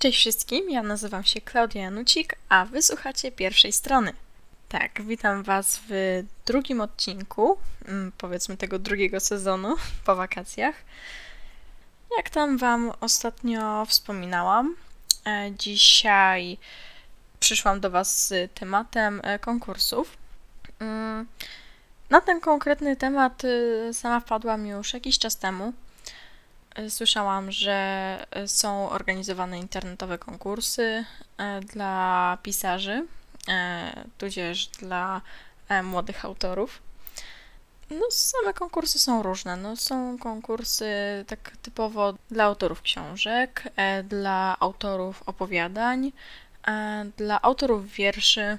Cześć wszystkim, ja nazywam się Klaudia Janucik, a wysłuchacie pierwszej strony. Tak, witam Was w drugim odcinku, mm, powiedzmy tego drugiego sezonu po wakacjach. Jak tam Wam ostatnio wspominałam, e, dzisiaj przyszłam do Was z tematem e, konkursów. Mm, na ten konkretny temat y, sama wpadłam już jakiś czas temu. Y, słyszałam, że y, są organizowane internetowe konkursy dla pisarzy, tudzież dla młodych autorów. No, same konkursy są różne. No, są konkursy tak typowo dla autorów książek, dla autorów opowiadań, dla autorów wierszy.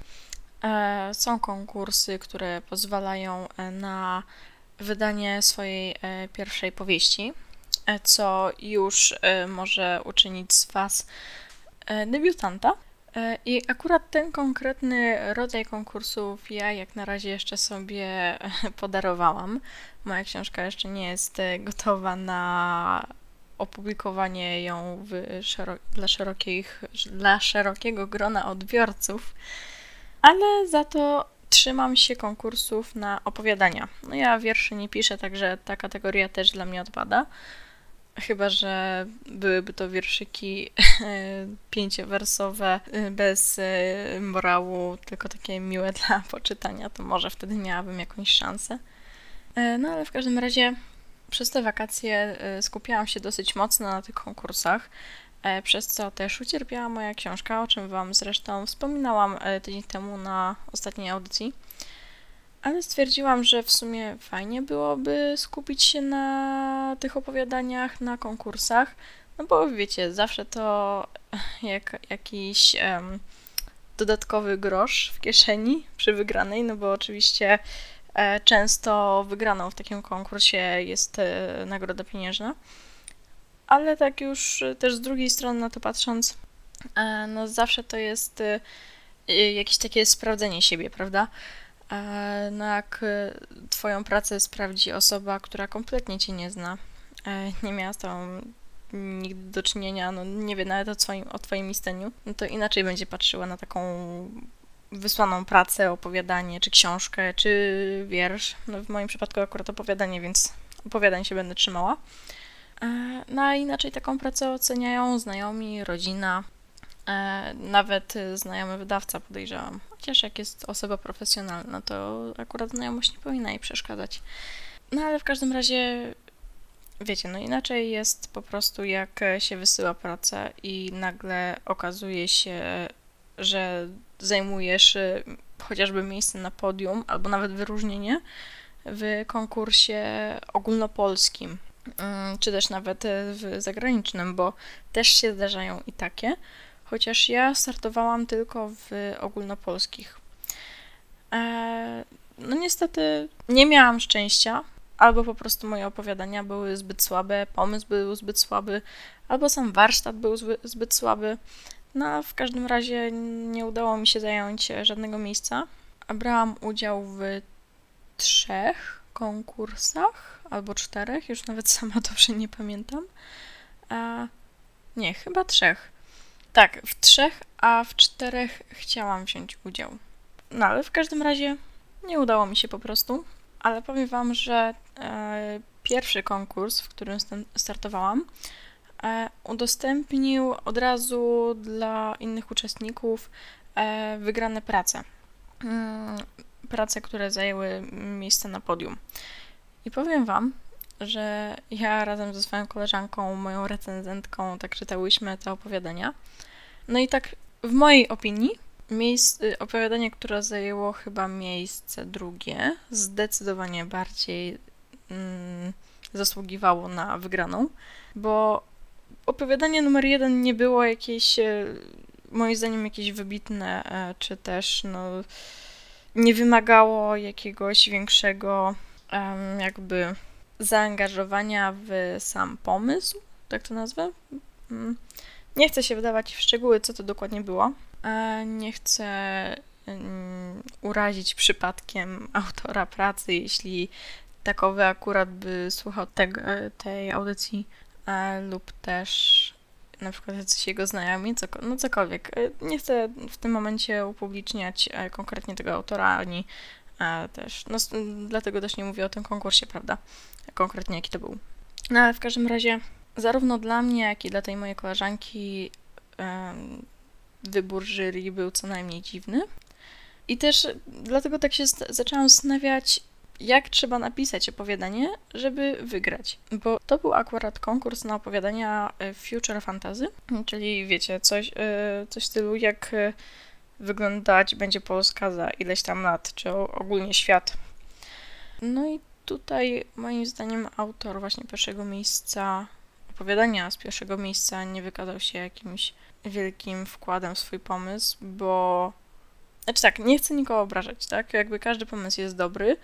E, są konkursy, które pozwalają e, na wydanie swojej e, pierwszej powieści, co już może uczynić z Was debiutanta. I akurat ten konkretny rodzaj konkursów ja jak na razie jeszcze sobie podarowałam. Moja książka jeszcze nie jest gotowa na opublikowanie ją dla, szerokich, dla szerokiego grona odbiorców ale za to trzymam się konkursów na opowiadania. No ja wierszy nie piszę, także ta kategoria też dla mnie odpada. Chyba, że byłyby to wierszyki pięciowersowe, bez e, morału, tylko takie miłe dla poczytania, to może wtedy miałabym jakąś szansę. E, no ale w każdym razie przez te wakacje e, skupiałam się dosyć mocno na tych konkursach. E, przez co też ucierpiała moja książka, o czym Wam zresztą wspominałam e, tydzień temu na ostatniej audycji. Ale stwierdziłam, że w sumie fajnie byłoby skupić się na tych opowiadaniach, na konkursach, no bo wiecie, zawsze to jak jakiś um, dodatkowy grosz w kieszeni przy wygranej, no bo oczywiście e, często wygraną w takim konkursie jest e, nagroda pieniężna ale tak już y, też z drugiej strony na to patrząc, e, no zawsze to jest y, y, jakieś takie sprawdzenie siebie, prawda? E, no jak twoją pracę sprawdzi osoba, która kompletnie cię nie zna, e, nie miała z tobą nigdy do czynienia, no nie wie nawet o twoim, o twoim istnieniu, no to inaczej będzie patrzyła na taką wysłaną pracę, opowiadanie, czy książkę, czy wiersz. No w moim przypadku akurat opowiadanie, więc opowiadań się będę trzymała. E, no a inaczej taką pracę oceniają znajomi, rodzina, e, nawet znajomy wydawca podejrzewam. Chociaż jak jest osoba profesjonalna, to akurat znajomość nie powinna jej przeszkadzać. No ale w każdym razie, wiecie, no inaczej jest po prostu jak się wysyła pracę i nagle okazuje się, że zajmujesz y, chociażby miejsce na podium albo nawet wyróżnienie w konkursie ogólnopolskim czy też nawet e, w zagranicznym, bo też się zdarzają i takie, chociaż ja startowałam tylko w ogólnopolskich. E, no niestety nie miałam szczęścia, albo po prostu moje opowiadania były zbyt słabe, pomysł był zbyt słaby, albo sam warsztat był zbyt słaby. No w każdym razie nie udało mi się zająć żadnego miejsca. Brałam udział w trzech konkursach albo czterech, już nawet sama dobrze nie pamiętam. A, nie, chyba trzech. Tak, w trzech, a w czterech chciałam wziąć udział. No ale w każdym razie nie udało mi się po prostu. Ale powiem Wam, że e, pierwszy konkurs, w którym startowałam, e, udostępnił od razu dla innych uczestników e, wygrane prace. Prace, które zajęły miejsce na podium. I powiem Wam, że ja razem ze swoją koleżanką, moją recenzentką, tak czytałyśmy te opowiadania. No i tak w mojej opinii miejsce, opowiadanie, które zajęło chyba miejsce drugie, zdecydowanie bardziej mm, zasługiwało na wygraną, bo opowiadanie numer jeden nie było jakieś, e, moim zdaniem, jakieś wybitne, e, czy też no, nie wymagało jakiegoś większego jakby zaangażowania w sam pomysł, tak to nazwę. Mm. Nie chcę się wydawać w szczegóły, co to dokładnie było. Nie chcę urazić przypadkiem autora pracy, jeśli takowy akurat by słuchał tego, tej audycji, lub też na przykład jacyś jego znajomi, co, no cokolwiek. E, nie chcę w tym momencie upubliczniać e, konkretnie tego autora, ani też, no dlatego też nie mówię o tym konkursie, prawda, konkretnie jaki to był. No ale w każdym razie, zarówno dla mnie, jak i dla tej mojej koleżanki wybór jury był co najmniej dziwny. I też dlatego tak się zaczęłam zastanawiać, jak trzeba napisać opowiadanie, żeby wygrać. Bo to był akurat konkurs na opowiadania e, Future Fantasy, czyli wiecie, coś, e, coś w stylu jak e, wyglądać będzie Polska za ileś tam lat, czy ogólnie świat. No i tutaj moim zdaniem autor właśnie pierwszego miejsca, opowiadania z pierwszego miejsca nie wykazał się jakimś wielkim wkładem w swój pomysł, bo znaczy tak, nie chcę nikogo obrażać, tak? Jakby każdy pomysł jest dobry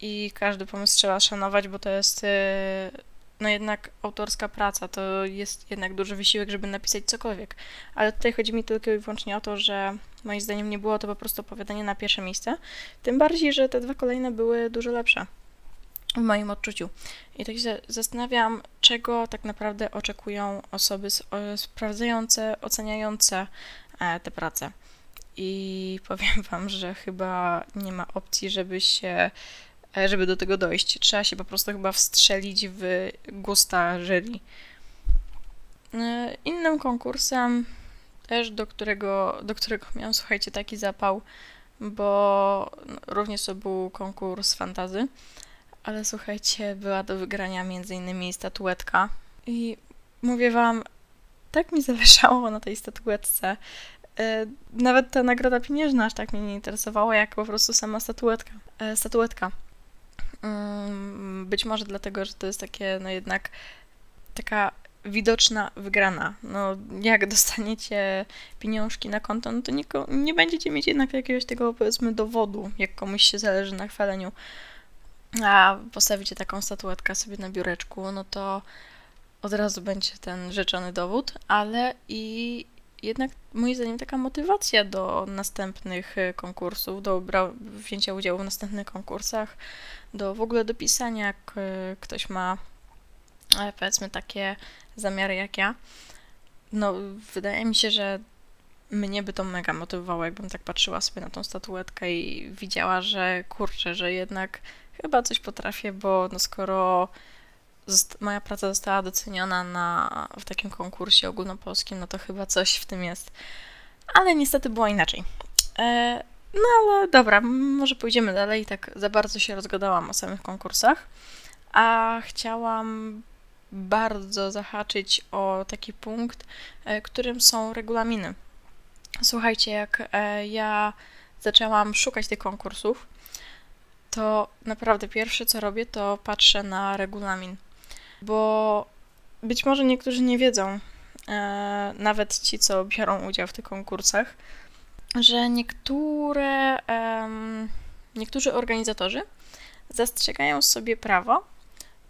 i każdy pomysł trzeba szanować, bo to jest e, no jednak autorska praca, to jest jednak duży wysiłek, żeby napisać cokolwiek. Ale tutaj chodzi mi tylko i wyłącznie o to, że moim zdaniem nie było to po prostu opowiadanie na pierwsze miejsce. Tym bardziej, że te dwa kolejne były dużo lepsze w moim odczuciu. I tak się zastanawiam, czego tak naprawdę oczekują osoby sprawdzające, oceniające e, te prace. I powiem Wam, że chyba nie ma opcji, żeby się, e, żeby do tego dojść. Trzeba się po prostu chyba wstrzelić w gusta jury. E, innym konkursem, też do którego, do którego miałam, słuchajcie, taki zapał, bo również to był konkurs fantazy ale słuchajcie, była do wygrania innymi statuetka i mówię wam, tak mi zależało na tej statuetce. E, nawet ta nagroda pieniężna aż tak mnie nie interesowała, jak po prostu sama statuetka. E, statuetka. Mm, być może dlatego, że to jest takie, no jednak taka widoczna wygrana. No, jak dostaniecie pieniążki na konto, no to nie, nie będziecie mieć jednak jakiegoś tego, powiedzmy, dowodu, jak komuś się zależy na chwaleniu a postawicie taką statuetkę sobie na biureczku, no to od razu będzie ten rzeczony dowód, ale i jednak moim zdaniem taka motywacja do następnych e, konkursów, do wzięcia udziału w następnych konkursach, do w ogóle do pisania, jak e, ktoś ma e, powiedzmy takie zamiary jak ja. No, wydaje mi się, że mnie by to mega motywowało, jakbym tak patrzyła sobie na tą statuetkę i widziała, że kurczę, że jednak chyba coś potrafię, bo no skoro moja praca została doceniona na, w takim konkursie ogólnopolskim, no to chyba coś w tym jest. Ale niestety było inaczej. E, no ale dobra, może pójdziemy dalej. Tak za bardzo się rozgadałam o samych konkursach, a chciałam bardzo zahaczyć o taki punkt, e, którym są regulaminy. Słuchajcie, jak e, ja zaczęłam szukać tych konkursów, to naprawdę pierwsze co robię, to patrzę na regulamin. Bo być może niektórzy nie wiedzą, e, nawet ci, co biorą udział w tych konkursach, że niektóre, niektórzy organizatorzy zastrzegają sobie prawo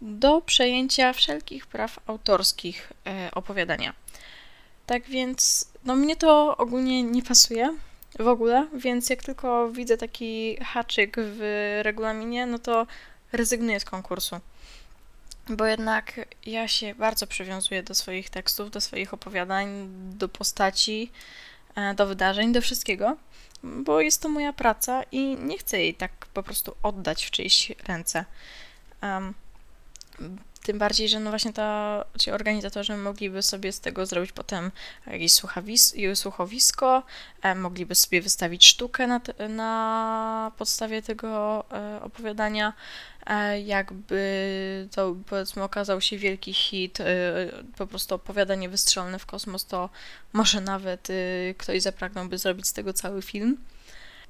do przejęcia wszelkich praw autorskich e, opowiadania. Tak więc, no mnie to ogólnie nie pasuje, w ogóle, więc jak tylko widzę taki haczyk w regulaminie, no to rezygnuję z konkursu. Bo jednak ja się bardzo przywiązuję do swoich tekstów, do swoich opowiadań, do postaci, e, do wydarzeń, do wszystkiego, bo jest to moja praca i nie chcę jej tak po prostu oddać w czyjeś ręce. Um, tym bardziej, że no właśnie to, ci organizatorzy mogliby sobie z tego zrobić potem jakieś słuchowisko, e, mogliby sobie wystawić sztukę na, na podstawie tego e, opowiadania. E, jakby to powiedzmy okazał się wielki hit, po prostu opowiadanie wystrzelone w kosmos, to może nawet ktoś zapragnąłby zrobić z tego cały film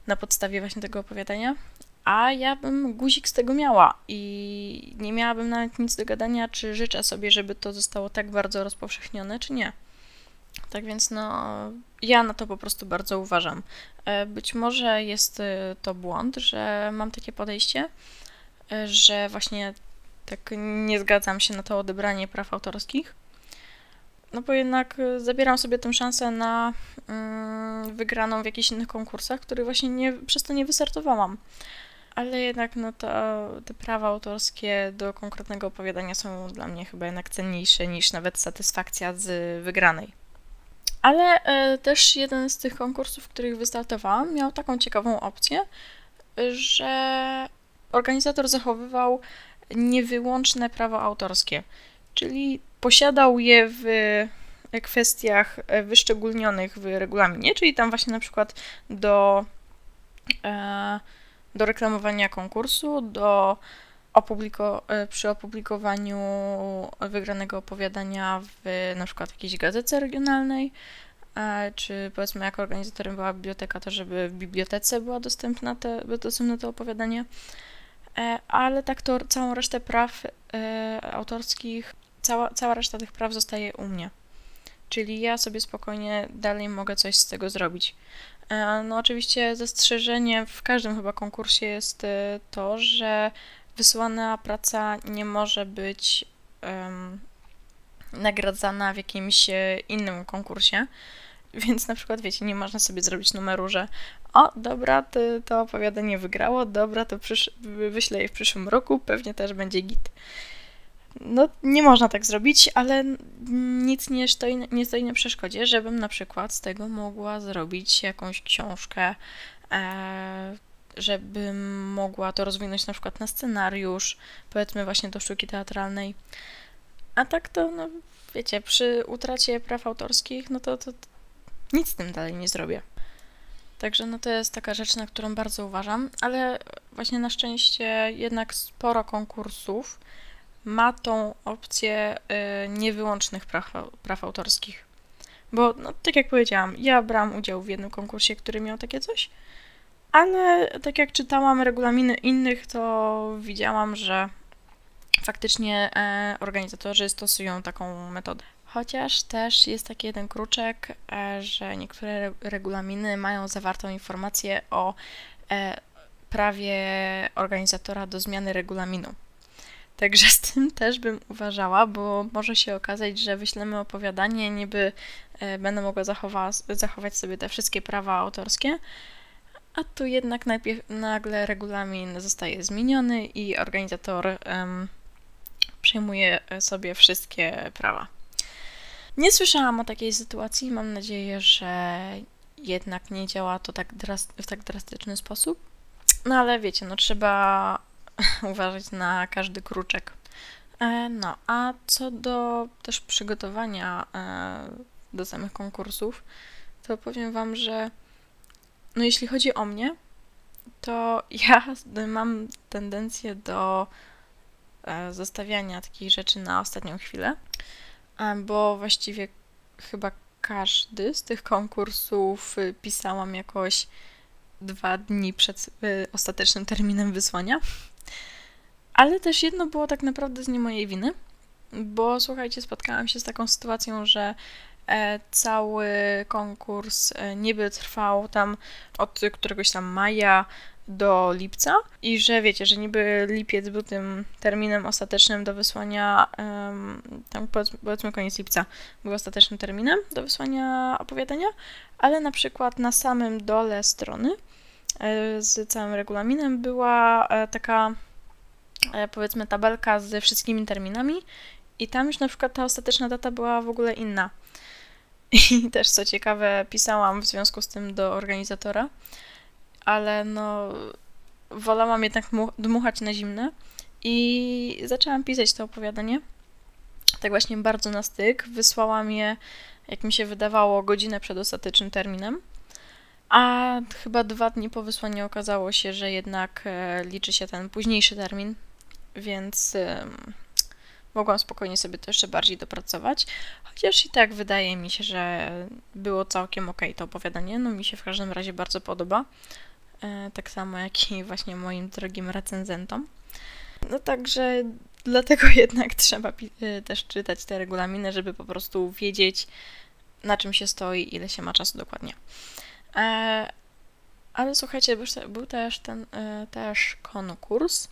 na podstawie właśnie tego opowiadania a ja bym guzik z tego miała i nie miałabym nawet nic do gadania, czy życzę sobie, żeby to zostało tak bardzo rozpowszechnione, czy nie. Tak więc no, ja na to po prostu bardzo uważam. E, być może jest e, to błąd, że mam takie podejście, e, że właśnie tak nie zgadzam się na to odebranie praw autorskich, no bo jednak zabieram sobie tę szansę na mm, wygraną w jakichś innych konkursach, których właśnie nie, przez to nie wystartowałam. Ale jednak no to te prawa autorskie do konkretnego opowiadania są dla mnie chyba jednak cenniejsze niż nawet satysfakcja z wygranej. Ale e, też jeden z tych konkursów, w których wystartowałam, miał taką ciekawą opcję, że organizator zachowywał niewyłączne prawo autorskie, czyli posiadał je w kwestiach wyszczególnionych w regulaminie, czyli tam właśnie na przykład do, e, do reklamowania konkursu, do opubliko e, przy opublikowaniu wygranego opowiadania w na przykład jakiejś gazecie regionalnej, e, czy powiedzmy jak organizatorem była biblioteka, to żeby w bibliotece była dostępna te, dostępne to opowiadanie. E, ale tak to całą resztę praw autorskich, cała, cała reszta tych praw zostaje u mnie. Czyli ja sobie spokojnie dalej mogę coś z tego zrobić. No oczywiście zastrzeżenie w każdym chyba konkursie jest to, że wysłana praca nie może być um, nagradzana w jakimś e, innym konkursie. Więc na przykład, wiecie, nie można sobie zrobić numeru, że o, dobra, to, to opowiadanie wygrało, dobra, to przysz- wyślę je w przyszłym roku, pewnie też będzie git. No, nie można tak zrobić, ale nic nie stoi, nie stoi na przeszkodzie, żebym na przykład z tego mogła zrobić jakąś książkę, e, żebym mogła to rozwinąć na przykład na scenariusz, powiedzmy właśnie do sztuki teatralnej. A tak to, no wiecie, przy utracie praw autorskich, no to, to, to nic z tym dalej nie zrobię. Także no to jest taka rzecz, na którą bardzo uważam, ale właśnie na szczęście jednak sporo konkursów ma tą opcję y, niewyłącznych praw, praw autorskich. Bo, no, tak jak powiedziałam, ja brałam udział w jednym konkursie, który miał takie coś, ale tak jak czytałam regulaminy innych, to widziałam, że faktycznie e, organizatorzy stosują taką metodę. Chociaż też jest taki jeden kruczek, e, że niektóre regulaminy mają zawartą informację o e, prawie organizatora do zmiany regulaminu. Także z tym też bym uważała, bo może się okazać, że wyślemy opowiadanie, niby będę mogła zachowa zachować sobie te wszystkie prawa autorskie, a tu jednak najpierw, nagle regulamin zostaje zmieniony i organizator um, przejmuje sobie wszystkie prawa. Nie słyszałam o takiej sytuacji. Mam nadzieję, że jednak nie działa to tak w tak drastyczny sposób. No ale wiecie, no trzeba uważać na każdy kruczek. E, no, a co do też przygotowania e, do samych konkursów, to powiem Wam, że no jeśli chodzi o mnie, to ja mam tendencję do e, zostawiania takich rzeczy na ostatnią chwilę, bo właściwie chyba każdy z tych konkursów y, pisałam jakoś dwa dni przed y, ostatecznym terminem wysłania. Ale też jedno było tak naprawdę z nie mojej winy, bo słuchajcie, spotkałam się z taką sytuacją, że E, cały konkurs e, niby trwał tam od któregoś tam maja do lipca i że wiecie, że niby lipiec był tym terminem ostatecznym do wysłania, tam powiedzmy koniec lipca był ostatecznym terminem do wysłania opowiadania, ale na przykład na samym dole strony z całym regulaminem była taka powiedzmy tabelka ze wszystkimi terminami i tam już na przykład ta ostateczna data była w ogóle inna. I też co ciekawe, pisałam w związku z tym do organizatora, ale no wolałam jednak dmuchać na zimne i zaczęłam pisać to opowiadanie. Tak właśnie bardzo na styk. Wysłałam je, jak mi się wydawało, godzinę przed ostatecznym terminem. A chyba dwa dni po wysłaniu okazało się, że jednak e, liczy się ten późniejszy termin, więc mogłam spokojnie sobie to jeszcze bardziej dopracować. Chociaż i tak wydaje mi się, że było całkiem ok to opowiadanie. No mi się w każdym razie bardzo podoba. E, tak samo jak i właśnie moim drogim recenzentom. No także dlatego jednak trzeba e, też czytać te regulaminy, żeby po prostu wiedzieć, na czym się stoi, ile się ma czasu dokładnie. E, ale słuchajcie, był też ten też konkurs,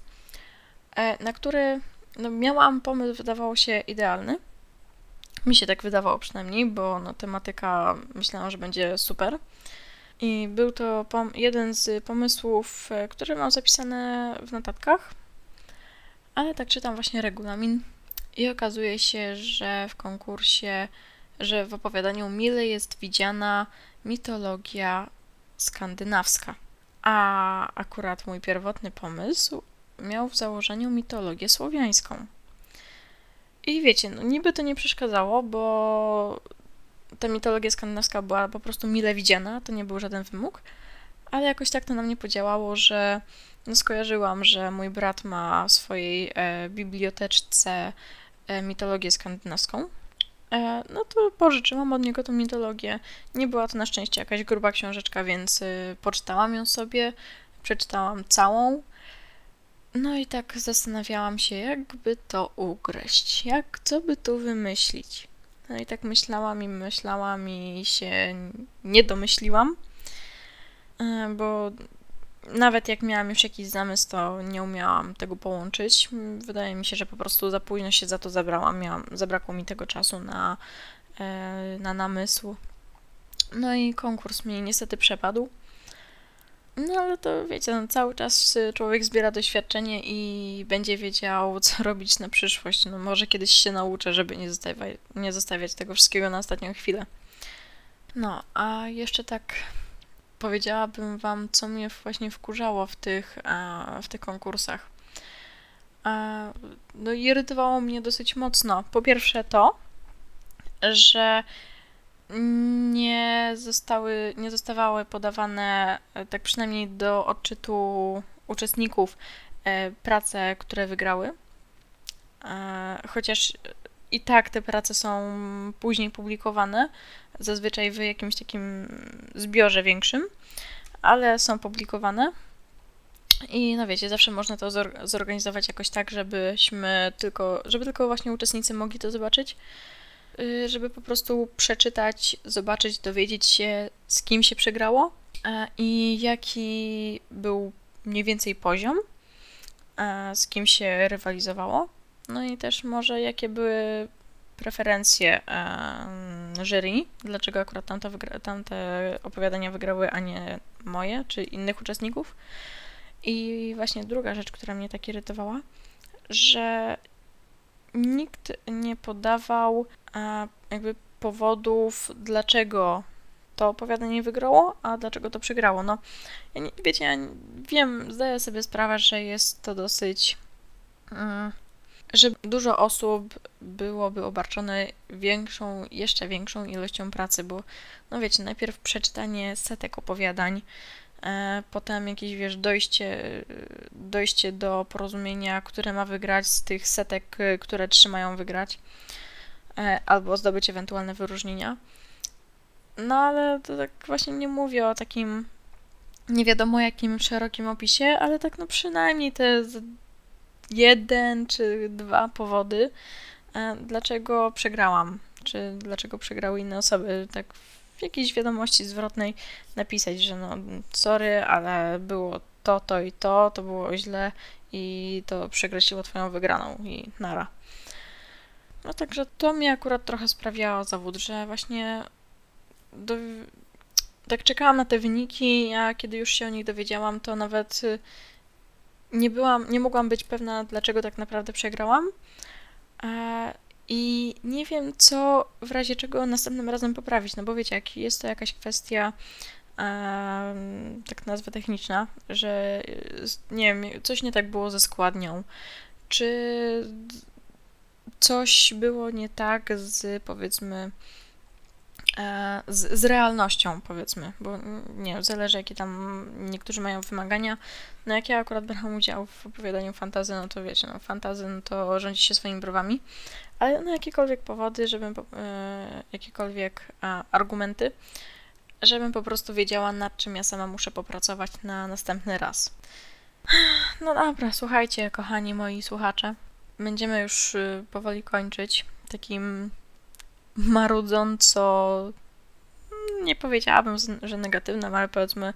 na który no, miałam pomysł, wydawało się idealny. Mi się tak wydawało przynajmniej, bo no, tematyka myślałam, że będzie super. I był to jeden z pomysłów, e, które mam zapisane w notatkach, ale tak czytam właśnie regulamin i okazuje się, że w konkursie, że w opowiadaniu mile jest widziana mitologia skandynawska. A akurat mój pierwotny pomysł miał w założeniu mitologię słowiańską. I wiecie, no niby to nie przeszkadzało, bo ta mitologia skandynawska była po prostu mile widziana, to nie był żaden wymóg, ale jakoś tak to na mnie podziałało, że no skojarzyłam, że mój brat ma w swojej e, biblioteczce e, mitologię skandynawską. E, no to pożyczyłam od niego tą mitologię. Nie była to na szczęście jakaś gruba książeczka, więc y, poczytałam ją sobie, przeczytałam całą. No i tak zastanawiałam się, jakby to ugryźć, jak, co by tu wymyślić. No i tak myślałam i myślałam i się nie domyśliłam, e, bo nawet jak miałam już jakiś zamysł, to nie umiałam tego połączyć. Wydaje mi się, że po prostu za późno się za to zabrałam. Miałam, zabrakło mi tego czasu na, e, na namysł. No i konkurs mi niestety przepadł. No ale to wiecie, no, cały czas człowiek zbiera doświadczenie i będzie wiedział, co robić na przyszłość. No może kiedyś się nauczę, żeby nie zostawiać, nie zostawiać tego wszystkiego na ostatnią chwilę. No, a jeszcze tak powiedziałabym wam, co mnie właśnie wkurzało w tych, w tych konkursach. No irytowało mnie dosyć mocno. Po pierwsze to, że nie zostały, nie zostawały podawane, e, tak przynajmniej do odczytu uczestników, e, prace, które wygrały. E, chociaż i tak te prace są później publikowane, zazwyczaj w jakimś takim zbiorze większym, ale są publikowane. I no wiecie, zawsze można to zorganizować jakoś tak, żebyśmy tylko, żeby tylko właśnie uczestnicy mogli to zobaczyć. Y, żeby po prostu przeczytać, zobaczyć, dowiedzieć się, z kim się przegrało e, i jaki był mniej więcej poziom, e, z kim się rywalizowało. No i też może jakie były preferencje e, jury, dlaczego akurat tamte, tamte opowiadania wygrały, a nie moje czy innych uczestników. I właśnie druga rzecz, która mnie tak irytowała, że nikt nie podawał jakby powodów, dlaczego to opowiadanie wygrało, a dlaczego to przegrało. No, ja nie, wiecie, ja wiem, zdaję sobie sprawę, że jest to dosyć. Mm, że dużo osób byłoby obarczone większą, jeszcze większą ilością pracy, bo, no wiecie, najpierw przeczytanie setek opowiadań, e, potem jakieś, wiesz, dojście, dojście do porozumienia, które ma wygrać z tych setek, które trzymają wygrać. E, albo zdobyć ewentualne wyróżnienia. No ale to tak właśnie nie mówię o takim nie wiadomo jakim szerokim opisie, ale tak no przynajmniej te jeden czy dwa powody, e, dlaczego przegrałam, czy dlaczego przegrały inne osoby, tak w jakiejś wiadomości zwrotnej napisać, że no sorry, ale było to, to i to, to było źle i to przekreśliło twoją wygraną i nara. No także to mi akurat trochę sprawiało zawód, że właśnie do... tak czekałam na te wyniki, a kiedy już się o nich dowiedziałam, to nawet y, nie byłam, nie mogłam być pewna, dlaczego tak naprawdę przegrałam. E, I nie wiem, co w razie czego następnym razem poprawić, no bo wiecie, jak jest to jakaś kwestia, tak nazwę techniczna, że y, nie wiem, coś nie tak było ze składnią, czy coś było nie tak z powiedzmy e, z, z, realnością, powiedzmy, bo nie wiem, zależy jakie tam niektórzy mają wymagania. No jak ja akurat brałam udział w opowiadaniu fantazy, no to wiecie, no fantazy no to rządzi się swoimi browami, ale no jakiekolwiek powody, żebym, e, jakiekolwiek argumenty, żebym po prostu wiedziała, nad czym ja sama muszę popracować na następny raz. No dobra, słuchajcie, kochani moi słuchacze będziemy już y, powoli kończyć. Takim marudząco, nie powiedziałabym, że negatywnym, ale powiedzmy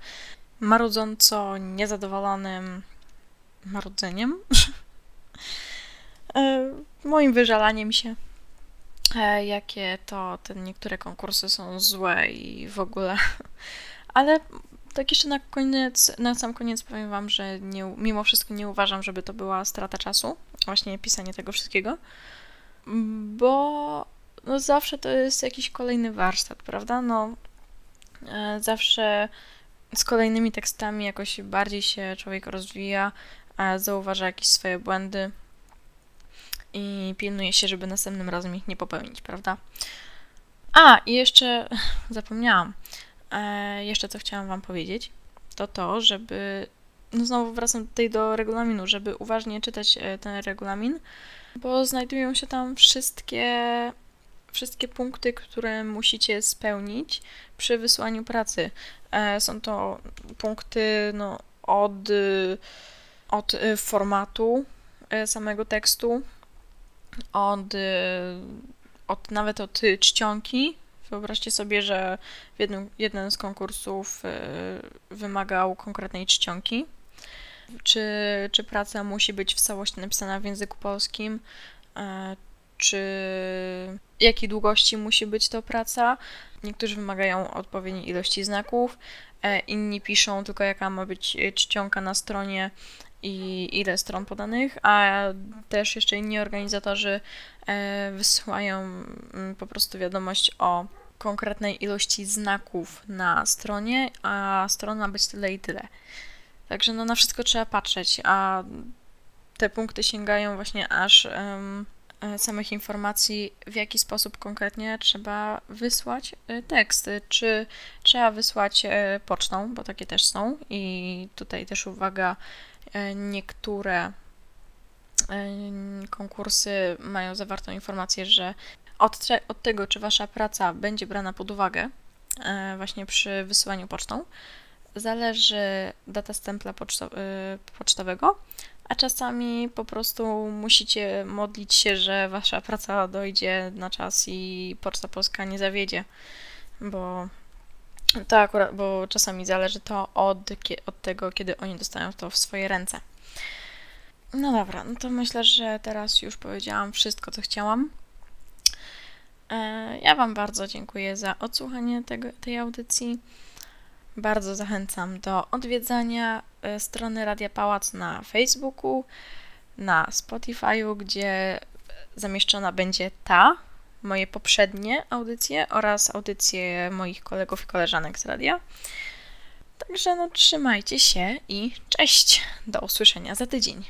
marudząco niezadowolonym marudzeniem. E, moim wyżalaniem się, e, jakie to te niektóre konkursy są złe i w ogóle. Ale tak jeszcze na koniec, na sam koniec powiem Wam, że nie, mimo wszystko nie uważam, żeby to była strata czasu, właśnie pisanie tego wszystkiego, bo no zawsze to jest jakiś kolejny warsztat, prawda? No e, zawsze z kolejnymi tekstami jakoś bardziej się człowiek rozwija, zauważa jakieś swoje błędy i pilnuje się, żeby następnym razem ich nie popełnić, prawda? A, i jeszcze zapomniałam. E, jeszcze co chciałam Wam powiedzieć, to to, żeby. No znowu wracam tutaj do regulaminu, żeby uważnie czytać e, ten regulamin, bo znajdują się tam wszystkie, wszystkie punkty, które musicie spełnić przy wysłaniu pracy. E, są to punkty no, od, od formatu samego tekstu, od, od nawet od czcionki. Wyobraźcie sobie, że jednym, jeden z konkursów wymagał konkretnej czcionki. Czy, czy praca musi być w całości napisana w języku polskim, czy jakiej długości musi być to praca. Niektórzy wymagają odpowiedniej ilości znaków, e, inni piszą tylko jaka ma być czcionka na stronie i ile stron podanych, a też jeszcze inni organizatorzy e, wysyłają mm, po prostu wiadomość o konkretnej ilości znaków na stronie, a strona ma być tyle i tyle. Także no na wszystko trzeba patrzeć, a te punkty sięgają właśnie aż um, samych informacji, w jaki sposób konkretnie trzeba wysłać e, tekst. Czy trzeba wysłać pocztą, bo takie też są i tutaj też uwaga, E, niektóre e, konkursy mają zawartą informację, że od, od tego, czy wasza praca będzie brana pod uwagę e, właśnie przy wysyłaniu pocztą, zależy data stempla poczto, pocztowego, a czasami po prostu musicie modlić się, że wasza praca dojdzie na czas i Poczta Polska nie zawiedzie, bo to akurat, bo czasami zależy to od, od tego, kiedy oni dostają to w swoje ręce. No dobra, no to myślę, że teraz już powiedziałam wszystko, co chciałam. E, ja Wam bardzo dziękuję za odsłuchanie tego, tej audycji. Bardzo zachęcam do odwiedzania e, strony Radia Pałac na Facebooku, na Spotify'u, gdzie zamieszczona będzie ta moje poprzednie audycje oraz audycje moich kolegów i koleżanek z radia. Także no trzymajcie się i cześć. Do usłyszenia za tydzień.